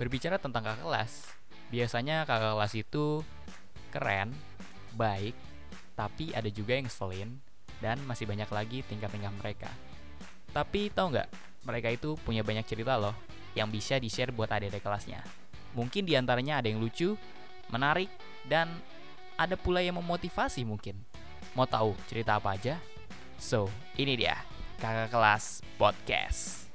Berbicara tentang kakak kelas, biasanya kakak kelas itu keren, baik, tapi ada juga yang ngeselin, dan masih banyak lagi tingkah-tingkah mereka. Tapi tau nggak, mereka itu punya banyak cerita loh, yang bisa di-share buat adik-adik kelasnya. Mungkin di antaranya ada yang lucu, menarik, dan ada pula yang memotivasi mungkin. Mau tahu cerita apa aja? So, ini dia, kakak kelas podcast.